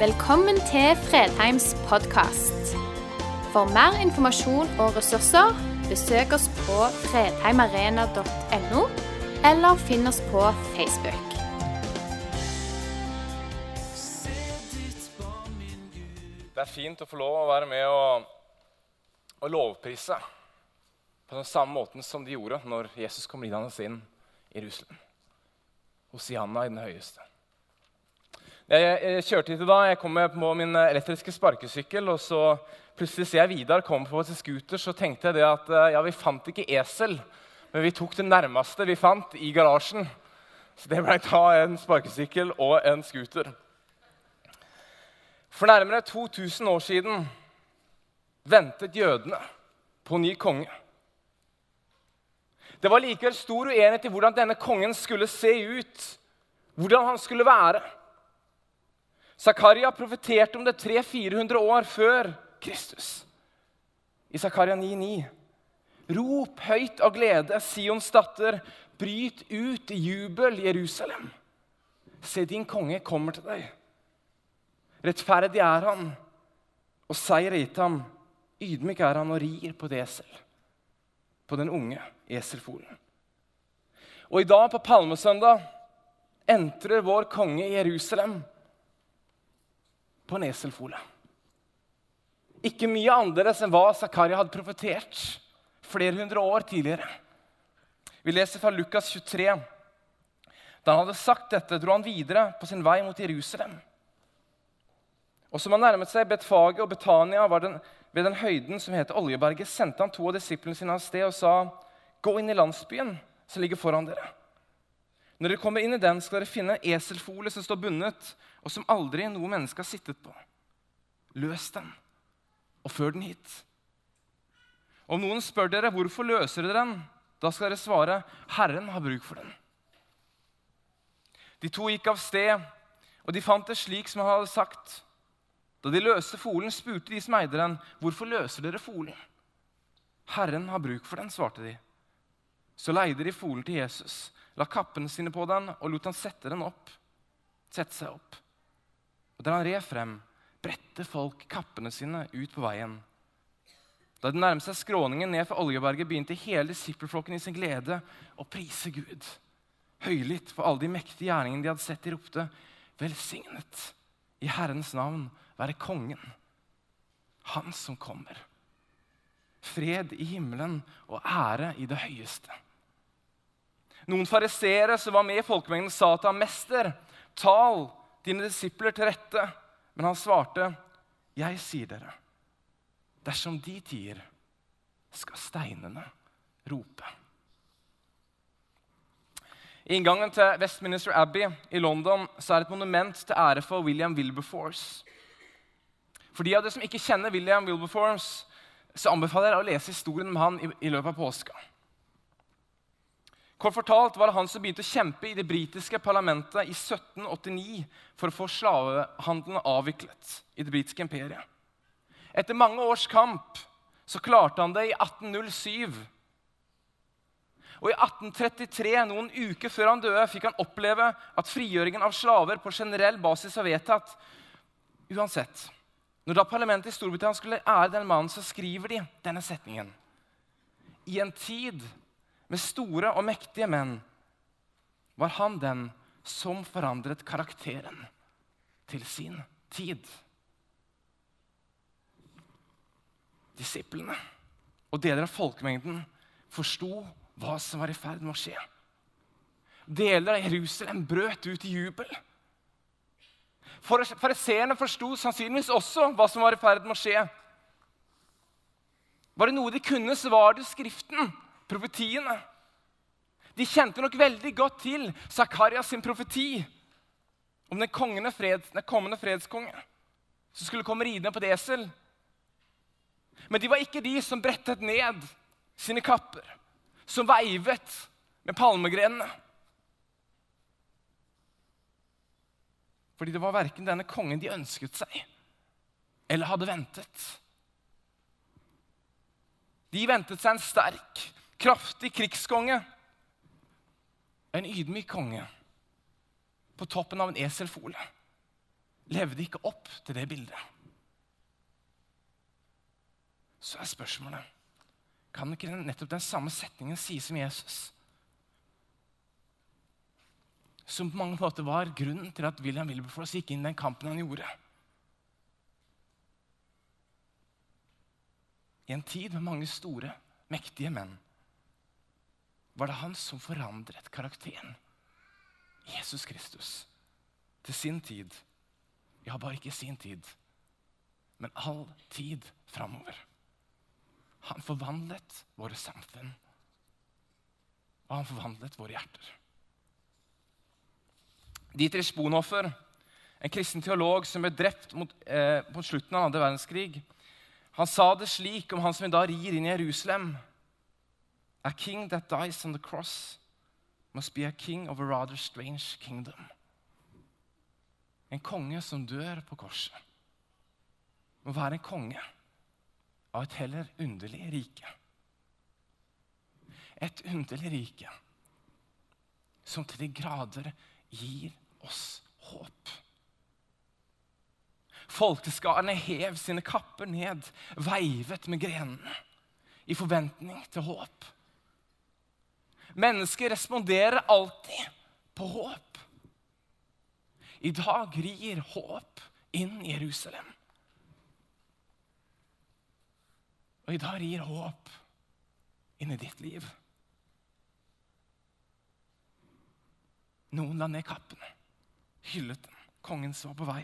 Velkommen til Fredheims podkast. For mer informasjon og ressurser, besøk oss på fredheimarena.no, eller finn oss på Facebook. Det er fint å få lov å være med og, og lovprise på den samme måten som de gjorde når Jesus kom ridende inn i Jerusalem. Hosianna i den høyeste. Jeg, kjørte hit i dag, jeg kom på min elektriske sparkesykkel. og så Plutselig ser jeg Vidar komme på sin scooter. Så tenkte jeg det at eh, ja, vi fant ikke esel, men vi tok det nærmeste vi fant i garasjen. Så det ble da en sparkesykkel og en scooter. For nærmere 2000 år siden ventet jødene på ny konge. Det var likevel stor uenighet i hvordan denne kongen skulle se ut, hvordan han skulle være. Zakaria profeterte om det 300-400 år før Kristus. I Zakaria 9,9.: Rop høyt av glede, Sions datter. Bryt ut i jubel, Jerusalem. Se, din konge kommer til deg. Rettferdig er han, og seier gitt ham. Ydmyk er han og rir på et esel, på den unge eselfolen. Og i dag, på palmesøndag, entrer vår konge Jerusalem på en eselfole. Ikke mye annerledes enn hva Zakaria hadde profetert flere hundre år tidligere. Vi leser fra Lukas 23. Da han hadde sagt dette, dro han videre på sin vei mot Jerusalem. Og Som han nærmet seg Betfaget og Betania den, ved den høyden som heter Oljeberget, sendte han to av disiplene sine av sted og sa, 'Gå inn i landsbyen som ligger foran dere.' Når dere kommer inn i den, skal dere finne eselfole som står bundet, og som aldri noe menneske har sittet på. Løs den, og før den hit. Om noen spør dere hvorfor løser dere den, da skal dere svare Herren har bruk for den. De to gikk av sted, og de fant det slik som han hadde sagt. Da de løste folen, spurte de som eide den, hvorfor løser dere folen? Herren har bruk for den, svarte de. Så leide de folen til Jesus la kappene sine på den og lot han sette den opp. Sette seg opp. Og Da han red frem, bredte folk kappene sine ut på veien. Da det nærmet seg skråningen ned for Oljeberget, begynte hele disippelflokken i sin glede å prise Gud. Høylytt for alle de mektige gjerningene de hadde sett. De ropte, 'Velsignet i Herrens navn være kongen, han som kommer.' Fred i himmelen og ære i det høyeste. Noen fariseere som var med i folkemengden, sa til ham, 'Mester, tal dine disipler til rette.' Men han svarte, 'Jeg sier dere, dersom de tier, skal steinene rope.' I inngangen til Westminster Abbey i London så er det et monument til ære for William Wilberforce. For de av dere som ikke kjenner William Wilberforce, så anbefaler jeg å lese historien om han i, i løpet av påska. Kort fortalt var det han som begynte å kjempe i det britiske parlamentet i 1789 for å få slavehandelen avviklet i det britiske imperiet. Etter mange års kamp så klarte han det i 1807. Og i 1833, noen uker før han døde, fikk han oppleve at frigjøringen av slaver på generell basis var vedtatt. Uansett, når da parlamentet i Storbritannia skulle ære den mannen, så skriver de denne setningen. I en tid med store og mektige menn, var han den som forandret karakteren til sin tid. Disiplene og deler av folkemengden forsto hva som var i ferd med å skje. Deler av Jerusalem brøt ut i jubel. Fariseerne forsto sannsynligvis også hva som var i ferd med å skje. Var det noe de kunne, så var det Skriften profetiene. De kjente nok veldig godt til Zakarias sin profeti om den, fred, den kommende fredskonge som skulle komme ridende på et esel. Men de var ikke de som brettet ned sine kapper, som veivet med palmegrenene. Fordi det var verken denne kongen de ønsket seg, eller hadde ventet. De ventet seg en sterk, kraftig krigskonge. En ydmyk konge på toppen av en eselfole. levde ikke opp til det bildet. Så er spørsmålet kan ikke nettopp den samme setningen sies om Jesus? Som på mange måter var grunnen til at William Wilberforce gikk inn i den kampen han gjorde. I en tid med mange store, mektige menn var det han som forandret karakteren. Jesus Kristus. Til sin tid. Ja, bare ikke sin tid, men all tid framover. Han forvandlet våre samfunn. Og han forvandlet våre hjerter. Dietrich Bonhoffer, en kristen teolog som ble drept mot, eh, mot slutten av andre verdenskrig, han sa det slik om han som i dag rir inn i Jerusalem. A king that dies on the cross must be a king of a rather strange kingdom. En konge som dør på korset, må være en konge av et heller underlig rike. Et underlig rike som til de grader gir oss håp. Folkeskarene hev sine kapper ned, veivet med grenene i forventning til håp. Mennesker responderer alltid på håp. I dag rir håp inn i Jerusalem. Og i dag rir håp inn i ditt liv. Noen la ned kappene, hyllet den. Kongen så på vei.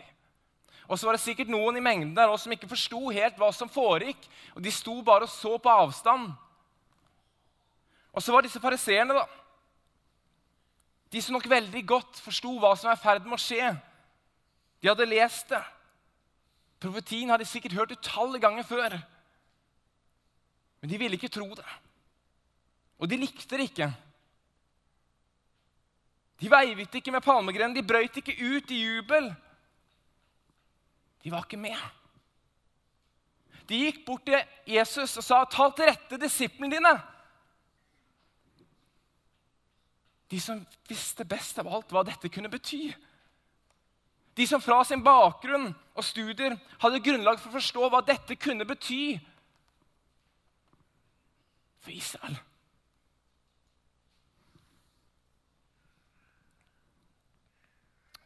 Og så var det sikkert noen i mengden der også som ikke forsto helt hva som foregikk. Og de sto bare og så på avstand. Og så var disse fariseerne, da. De som nok veldig godt forsto hva som er i ferd med å skje. De hadde lest det. Profetien hadde de sikkert hørt utallige ganger før. Men de ville ikke tro det. Og de likte det ikke. De veivet ikke med palmegrenen, de brøyt ikke ut i jubel. De var ikke med. De gikk bort til Jesus og sa, 'Tal til rette disiplene dine.' De som visste best av alt hva dette kunne bety. De som fra sin bakgrunn og studier hadde grunnlag for å forstå hva dette kunne bety for Israel.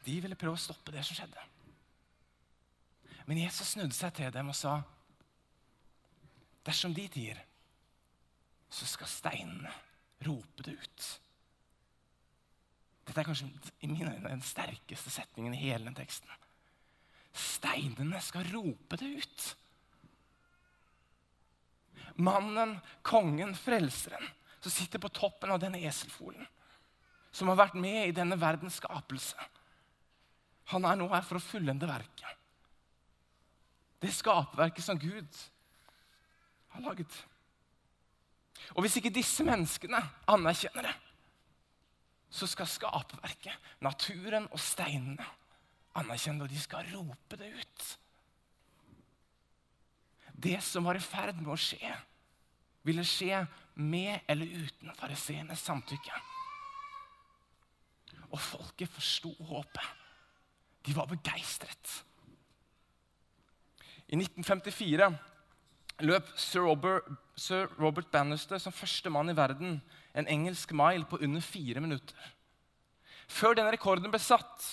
De ville prøve å stoppe det som skjedde. Men Jesus snudde seg til dem og sa, 'Dersom de tier, så skal steinene rope det ut.' Dette er kanskje i mine øyne den sterkeste setningen i hele den teksten. Steinene skal rope det ut. Mannen, kongen, frelseren, som sitter på toppen av denne eselfolen, som har vært med i denne verdens skapelse. Han er nå her for å fullende verket. Det skaperverket som Gud har laget. Og hvis ikke disse menneskene anerkjenner det, så skal skaperverket, naturen og steinene, anerkjenne det, og de skal rope det ut. Det som var i ferd med å skje, ville skje med eller uten fariseernes samtykke. Og folket forsto håpet. De var begeistret. I 1954 løp Sir Robert, Sir Robert Bannister som første mann i verden en engelsk mile på under fire minutter. Før denne rekorden ble satt,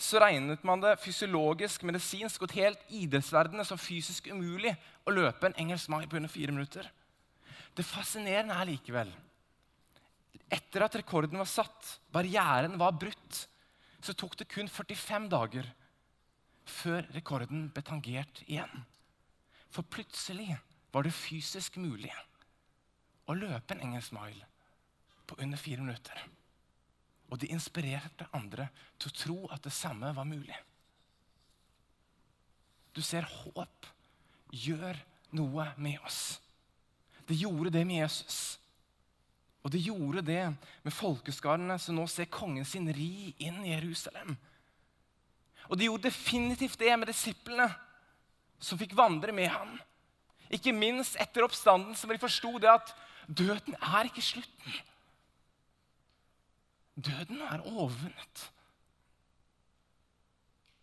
så regnet man det fysiologisk, medisinsk og helt idrettsverdenen som fysisk umulig å løpe en engelsk mile på under fire minutter. Det fascinerende er likevel etter at rekorden var satt, barrieren var brutt, så tok det kun 45 dager før rekorden ble tangert igjen. For plutselig var det fysisk mulig å løpe en engelsk mile på under fire minutter. Og de inspirerte andre til å tro at det samme var mulig. Du ser, håp gjør noe med oss. Det gjorde det med Jesus. Og det gjorde det med folkeskarene som nå ser kongen sin ri inn i Jerusalem. Og det gjorde definitivt det med disiplene som fikk vandre med ham. Ikke minst etter oppstanden, som de forsto det at døden er ikke slutten. Døden er overvunnet.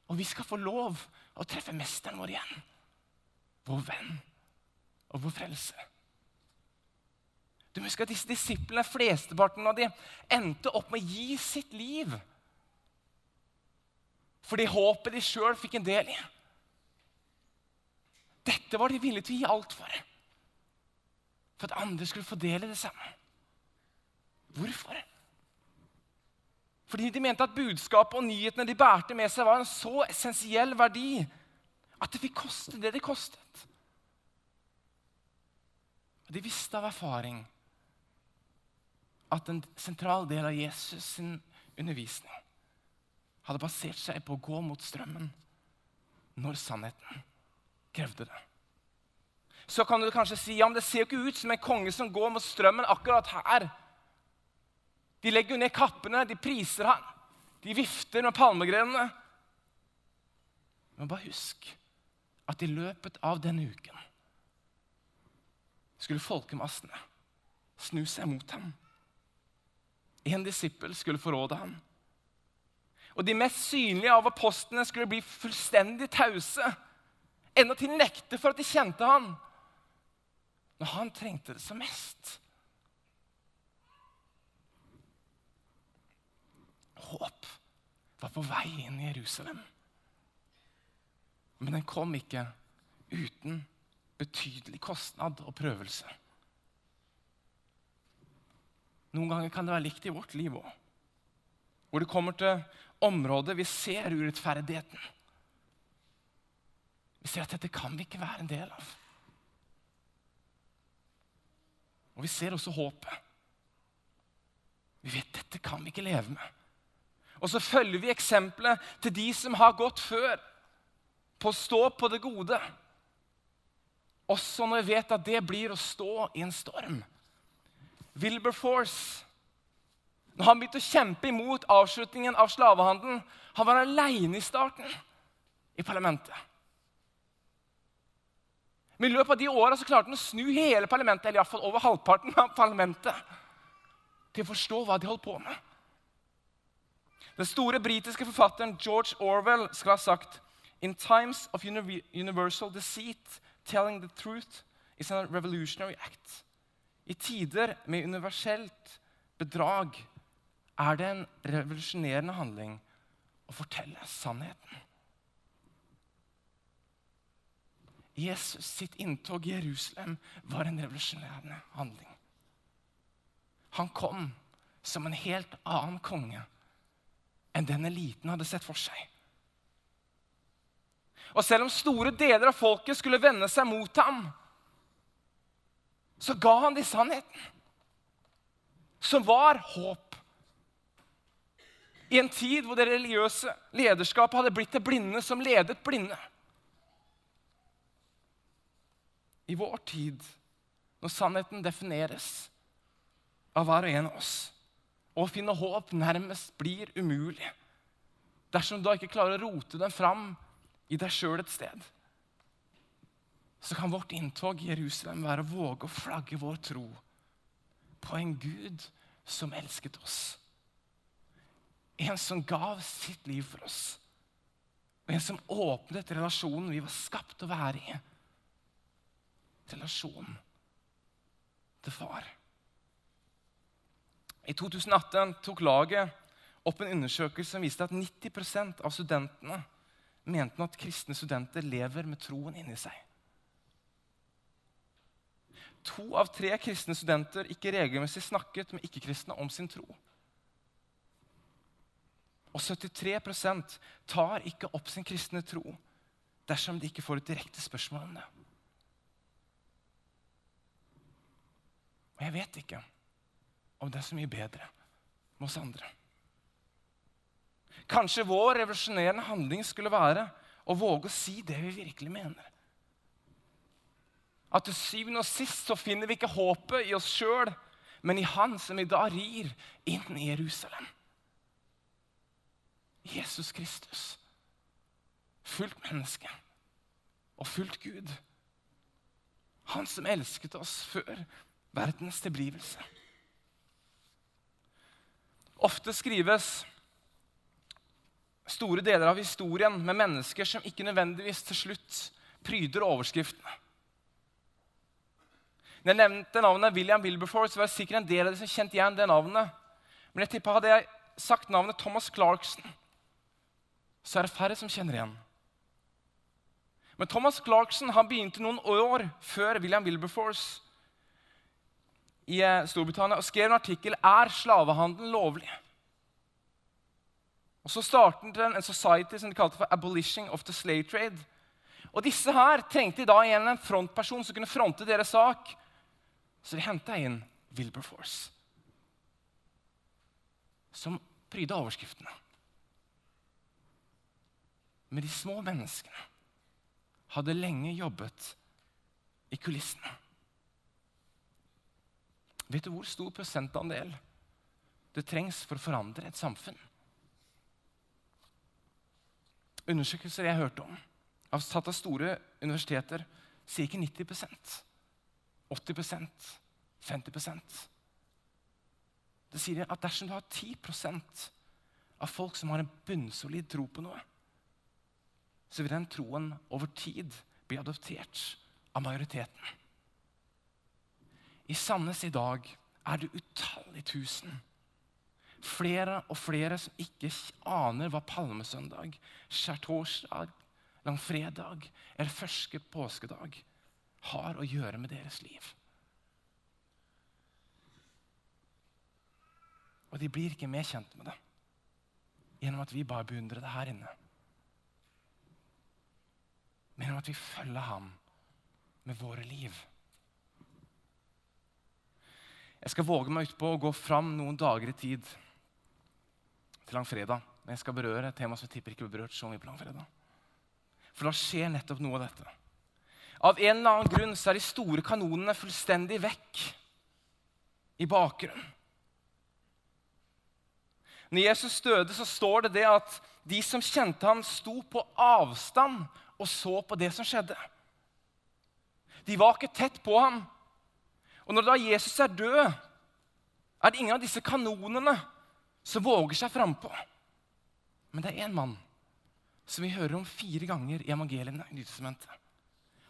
Og vi skal få lov å treffe mesteren vår igjen. Vår venn og vår frelse. Du må huske at disse disiplene, flesteparten av dem, endte opp med å gi sitt liv. Fordi håpet de sjøl fikk en del i. Dette var de villige til å gi alt for. For at andre skulle få del i det samme. Hvorfor? Fordi de mente at budskapet og nyhetene de bærte med seg, var en så essensiell verdi at det fikk koste det det kostet. Og De visste av erfaring at en sentral del av Jesus' sin undervisning hadde basert seg på å gå mot strømmen når sannheten krevde det. Så kan du kanskje si ja, men det ser jo ikke ut som en konge som går mot strømmen akkurat her. De legger jo ned kappene, de priser han. De vifter med palmegrenene. Men bare husk at i løpet av denne uken skulle folkemassene snu seg mot ham. En disippel skulle forråde ham. Og de mest synlige av apostlene skulle bli fullstendig tause. Endatil nekte for at de kjente ham når han trengte det som mest. Håp var på vei inn i Jerusalem. Men den kom ikke uten betydelig kostnad og prøvelse. Noen ganger kan det være likt i vårt liv òg. Hvor det kommer til områder vi ser urettferdigheten. Vi ser at dette kan vi ikke være en del av. Og vi ser også håpet. Vi vet dette kan vi ikke leve med. Og så følger vi eksempelet til de som har gått før, på å stå på det gode. Også når vi vet at det blir å stå i en storm. Wilberforce når han begynte å kjempe imot avslutningen av slavehandelen, han var aleine i starten i parlamentet. Men i løpet av de åra klarte han å snu hele parlamentet, eller iallfall over halvparten av parlamentet, til å forstå hva de holdt på med. Den store britiske forfatteren George Orwell skal ha sagt In times of universal deceit, telling the truth is a revolutionary act. I tider med universelt bedrag er det en revolusjonerende handling å fortelle sannheten. Jesus sitt inntog i Jerusalem var en revolusjonerende handling. Han kom som en helt annen konge enn den eliten hadde sett for seg. Og selv om store deler av folket skulle vende seg mot ham, så ga han de sannheten, som var håp. I en tid hvor det religiøse lederskapet hadde blitt det blinde som ledet blinde. I vår tid, når sannheten defineres av hver og en av oss, å finne håp nærmest blir umulig dersom du ikke klarer å rote den fram i deg sjøl et sted. Så kan vårt inntog i Jerusalem være å våge å flagge vår tro på en Gud som elsket oss. En som gav sitt liv for oss. Og en som åpnet relasjonen vi var skapt å være i. Relasjonen til far. I 2018 tok laget opp en undersøkelse som viste at 90% av studentene mente at kristne studenter lever med troen inni seg. To av tre kristne studenter ikke regelmessig snakket med ikke-kristne om sin tro. Og 73% tar ikke opp sin kristne tro dersom de ikke får et direkte spørsmål om det. Og jeg vet ikke om det er så mye bedre med oss andre. Kanskje vår revolusjonerende handling skulle være å våge å si det vi virkelig mener. At til syvende og sist så finner vi ikke håpet i oss sjøl, men i Han som i dag rir inn i Jerusalem. Jesus Kristus. Fullt menneske og fullt Gud. Han som elsket oss før verdens tilblivelse. Ofte skrives store deler av historien med mennesker som ikke nødvendigvis til slutt pryder overskriftene. Når jeg nevnte navnet William Wilberforce, var det sikkert en del av de som kjente igjen det navnet. Men jeg tipper hadde jeg sagt navnet Thomas Clarkson, så er det færre som kjenner igjen. Men Thomas Clarkson han begynte noen år før William Wilberforce i eh, Storbritannia og skrev en artikkel er slavehandel lovlig. Og Så startet en society som de kalte for Abolishing of the Slave Trade. Og Disse her trengte da igjen en frontperson som kunne fronte deres sak. Så de henta inn Wilberforce, som pryda overskriftene. Men de små menneskene hadde lenge jobbet i kulissene. Vet du hvor stor prosentandel det trengs for å forandre et samfunn? Undersøkelser jeg hørte om, satt av store universiteter, sier ikke 90% 80% 50% Det sier at dersom du har 10% av folk som har en bunnsolid tro på noe, så vil den troen over tid bli adoptert av majoriteten. I Sandnes i dag er det utallige tusen. Flere og flere som ikke aner hva palmesøndag, skjærtorsdag, langfredag eller første påskedag har å gjøre med deres liv. Og de blir ikke mer kjent med det gjennom at vi bare beundrer det her inne. Men gjennom at vi følger ham med våre liv. Jeg skal våge meg utpå å gå fram noen dager i tid til langfredag. Men jeg skal berøre et tema som jeg tipper ikke blir berørt så mye på langfredag. For da skjer nettopp noe av dette. Av en eller annen grunn så er de store kanonene fullstendig vekk i bakgrunnen. Når Jesus døde, så står det det at de som kjente ham, sto på avstand og så på det som skjedde. De var ikke tett på ham. Og når da Jesus er død, er det ingen av disse kanonene som våger seg frampå. Men det er én mann som vi hører om fire ganger i evangeliene.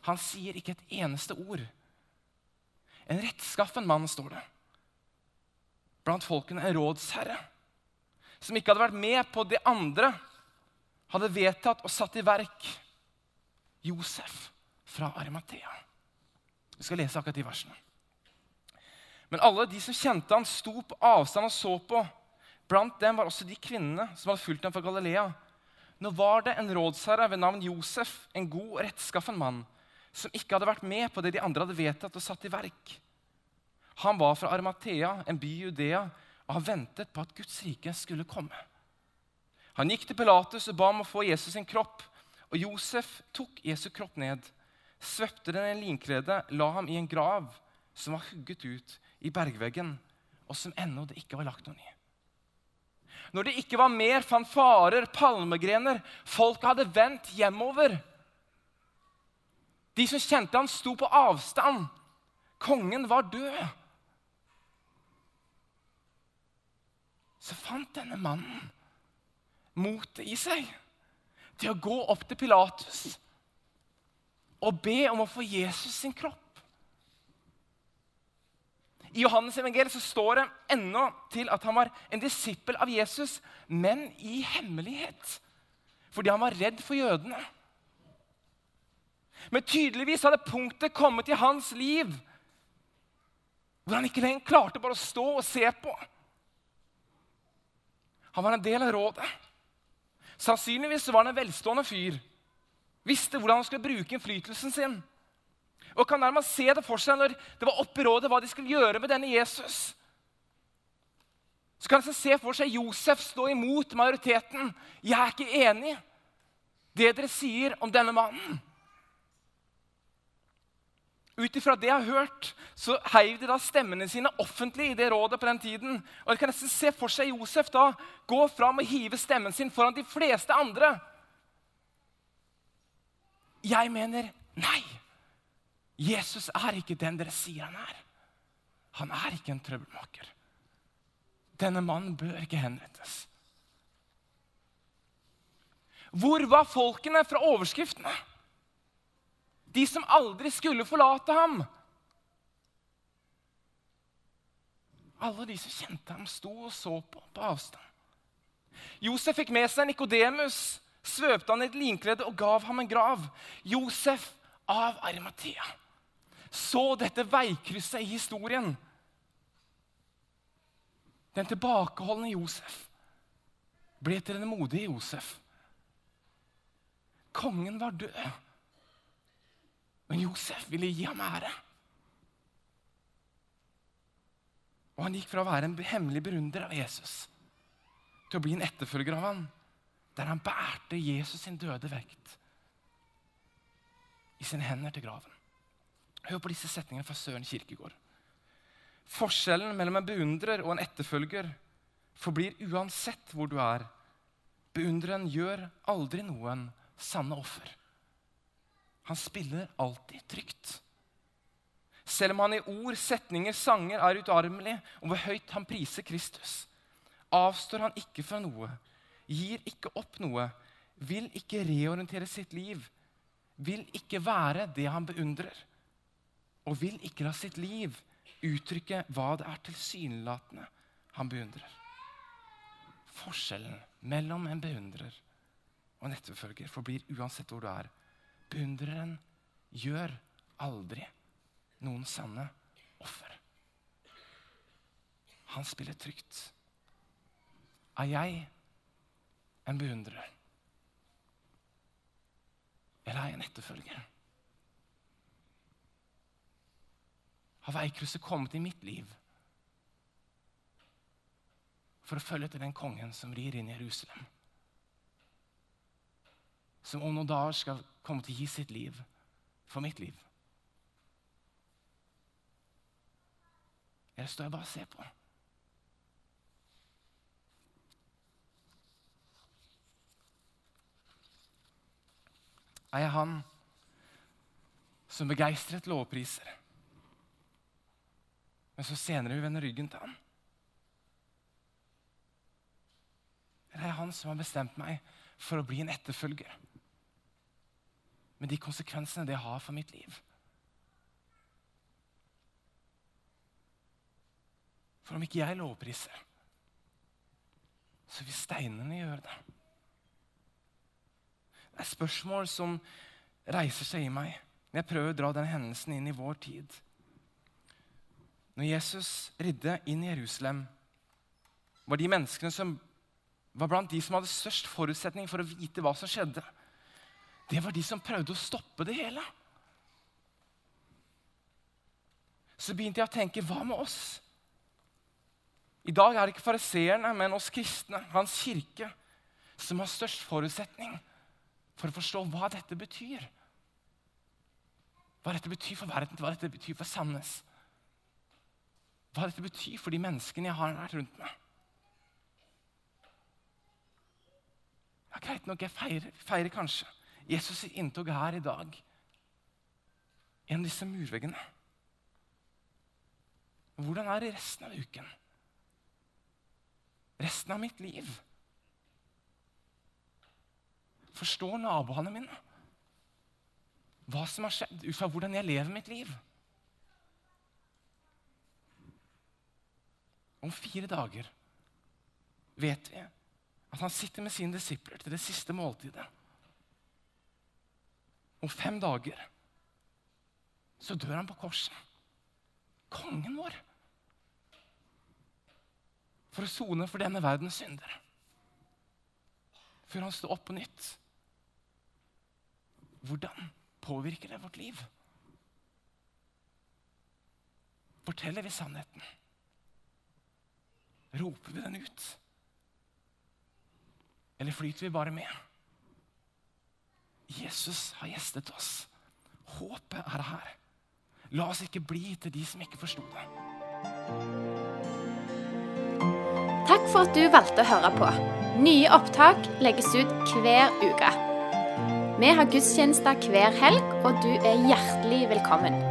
Han sier ikke et eneste ord. En rettskaffen mann, står det. Blant folkene en rådsherre som ikke hadde vært med på det andre hadde vedtatt og satt i verk. Josef fra Arimathea. Vi skal lese akkurat de versene. Men alle de som kjente han, sto på avstand og så på. Blant dem var også de kvinnene som hadde fulgt ham fra Galilea. Nå var det en rådsherre ved navn Josef, en god og rettskaffen mann, som ikke hadde vært med på det de andre hadde vedtatt og satt i verk. Han var fra Armathea, en by i Judea, og han ventet på at Guds rike skulle komme. Han gikk til Pilatus og ba om å få Jesus sin kropp. Og Josef tok Jesu kropp ned, svøpte den i en linklede, la ham i en grav som var hugget ut i bergveggen, og som ennå det ikke var lagt noen i. Når det ikke var mer fanfarer, palmegrener, folk hadde vendt hjemover de som kjente han, sto på avstand. Kongen var død. Så fant denne mannen motet i seg til å gå opp til Pilatus og be om å få Jesus sin kropp. I Johannes evangeliet så står det ennå til at han var en disippel av Jesus, men i hemmelighet. Fordi han var redd for jødene. Men tydeligvis hadde punktet kommet i hans liv hvor han ikke lenger klarte bare å stå og se på. Han var en del av rådet. Sannsynligvis var han en velstående fyr. Visste hvordan han skulle bruke innflytelsen sin. Og kan nærmest se det for seg når det var oppe i rådet hva de skulle gjøre med denne Jesus. Så kan han se for seg Josef stå imot majoriteten. 'Jeg er ikke enig det dere sier om denne mannen.' Ut ifra det jeg har hørt, så heiv de da stemmene sine offentlig i det rådet på den tiden. Og jeg kan nesten se for seg Josef da gå fram og hive stemmen sin foran de fleste andre. Jeg mener nei. Jesus er ikke den dere sier han er. Han er ikke en trøbbelmaker. Denne mannen bør ikke henrettes. Hvor var folkene fra overskriftene? De som aldri skulle forlate ham. Alle de som kjente ham, sto og så på på avstand. Josef fikk med seg Nikodemus, svøpte han i et linklede og gav ham en grav. Josef av Arimathea så dette veikrysset i historien. Den tilbakeholdne Josef ble til den modige Josef. Kongen var død, men Josef ville gi ham ære. Og han gikk fra å være en hemmelig beundrer av Jesus til å bli en etterfølger av ham, der han bærte Jesus sin døde vekt i sine hender til graven. Hør på disse setningene fra Søren Kirkegård. Forskjellen mellom en beundrer og en etterfølger forblir uansett hvor du er. Beundreren gjør aldri noen sanne offer. Han spiller alltid trygt. Selv om han i ord, setninger, sanger er utarmelig og hvor høyt han priser Kristus, avstår han ikke fra noe, gir ikke opp noe, vil ikke reorientere sitt liv, vil ikke være det han beundrer, og vil ikke la sitt liv uttrykke hva det er tilsynelatende han beundrer. Forskjellen mellom en beundrer og en etterfølger forblir uansett hvor du er. Beundreren gjør aldri noen sanne offer. Han spiller trygt. Er jeg en beundrer? Eller er jeg en etterfølger? Har veikrysset kommet i mitt liv for å følge etter den kongen som rir inn i Jerusalem? Som om noen dager skal komme til å gi sitt liv for mitt liv? Eller står jeg bare og ser på? Er jeg han som begeistret lovpriser, men så senere vil vende ryggen til ham. Eller er han som har bestemt meg for å bli en etterfølger? Med de konsekvensene det har for mitt liv. For om ikke jeg lovpriser, så vil steinene gjøre det. Det er spørsmål som reiser seg i meg når jeg prøver å dra den hendelsen inn i vår tid. Når Jesus ridde inn i Jerusalem, var de menneskene som var blant de som hadde størst forutsetning for å vite hva som skjedde, det var de som prøvde å stoppe det hele. Så begynte jeg å tenke hva med oss? I dag er det ikke fariseerne, men oss kristne, hans kirke, som har størst forutsetning for å forstå hva dette betyr. Hva dette betyr for verden, hva dette betyr for Sandnes. Hva dette betyr for de menneskene jeg har vært rundt meg. Ja, Greit nok, jeg feirer, feirer kanskje Jesus' inntog her i dag. En av disse murveggene. Hvordan er det resten av uken? resten av mitt liv. Forstår naboene mine hva som har skjedd, ut fra hvordan jeg lever mitt liv. Om fire dager vet vi at han sitter med sine disipler til det siste måltidet. Om fem dager så dør han på korset. Kongen vår for å sone for denne verdens synder. Før han står opp på nytt. Hvordan påvirker det vårt liv? Forteller vi sannheten? Roper vi den ut? Eller flyter vi bare med? Jesus har gjestet oss. Håpet er her. La oss ikke bli til de som ikke forsto det. Takk for at du valgte å høre på. Nye opptak legges ut hver uke. Vi har gudstjenester hver helg, og du er hjertelig velkommen.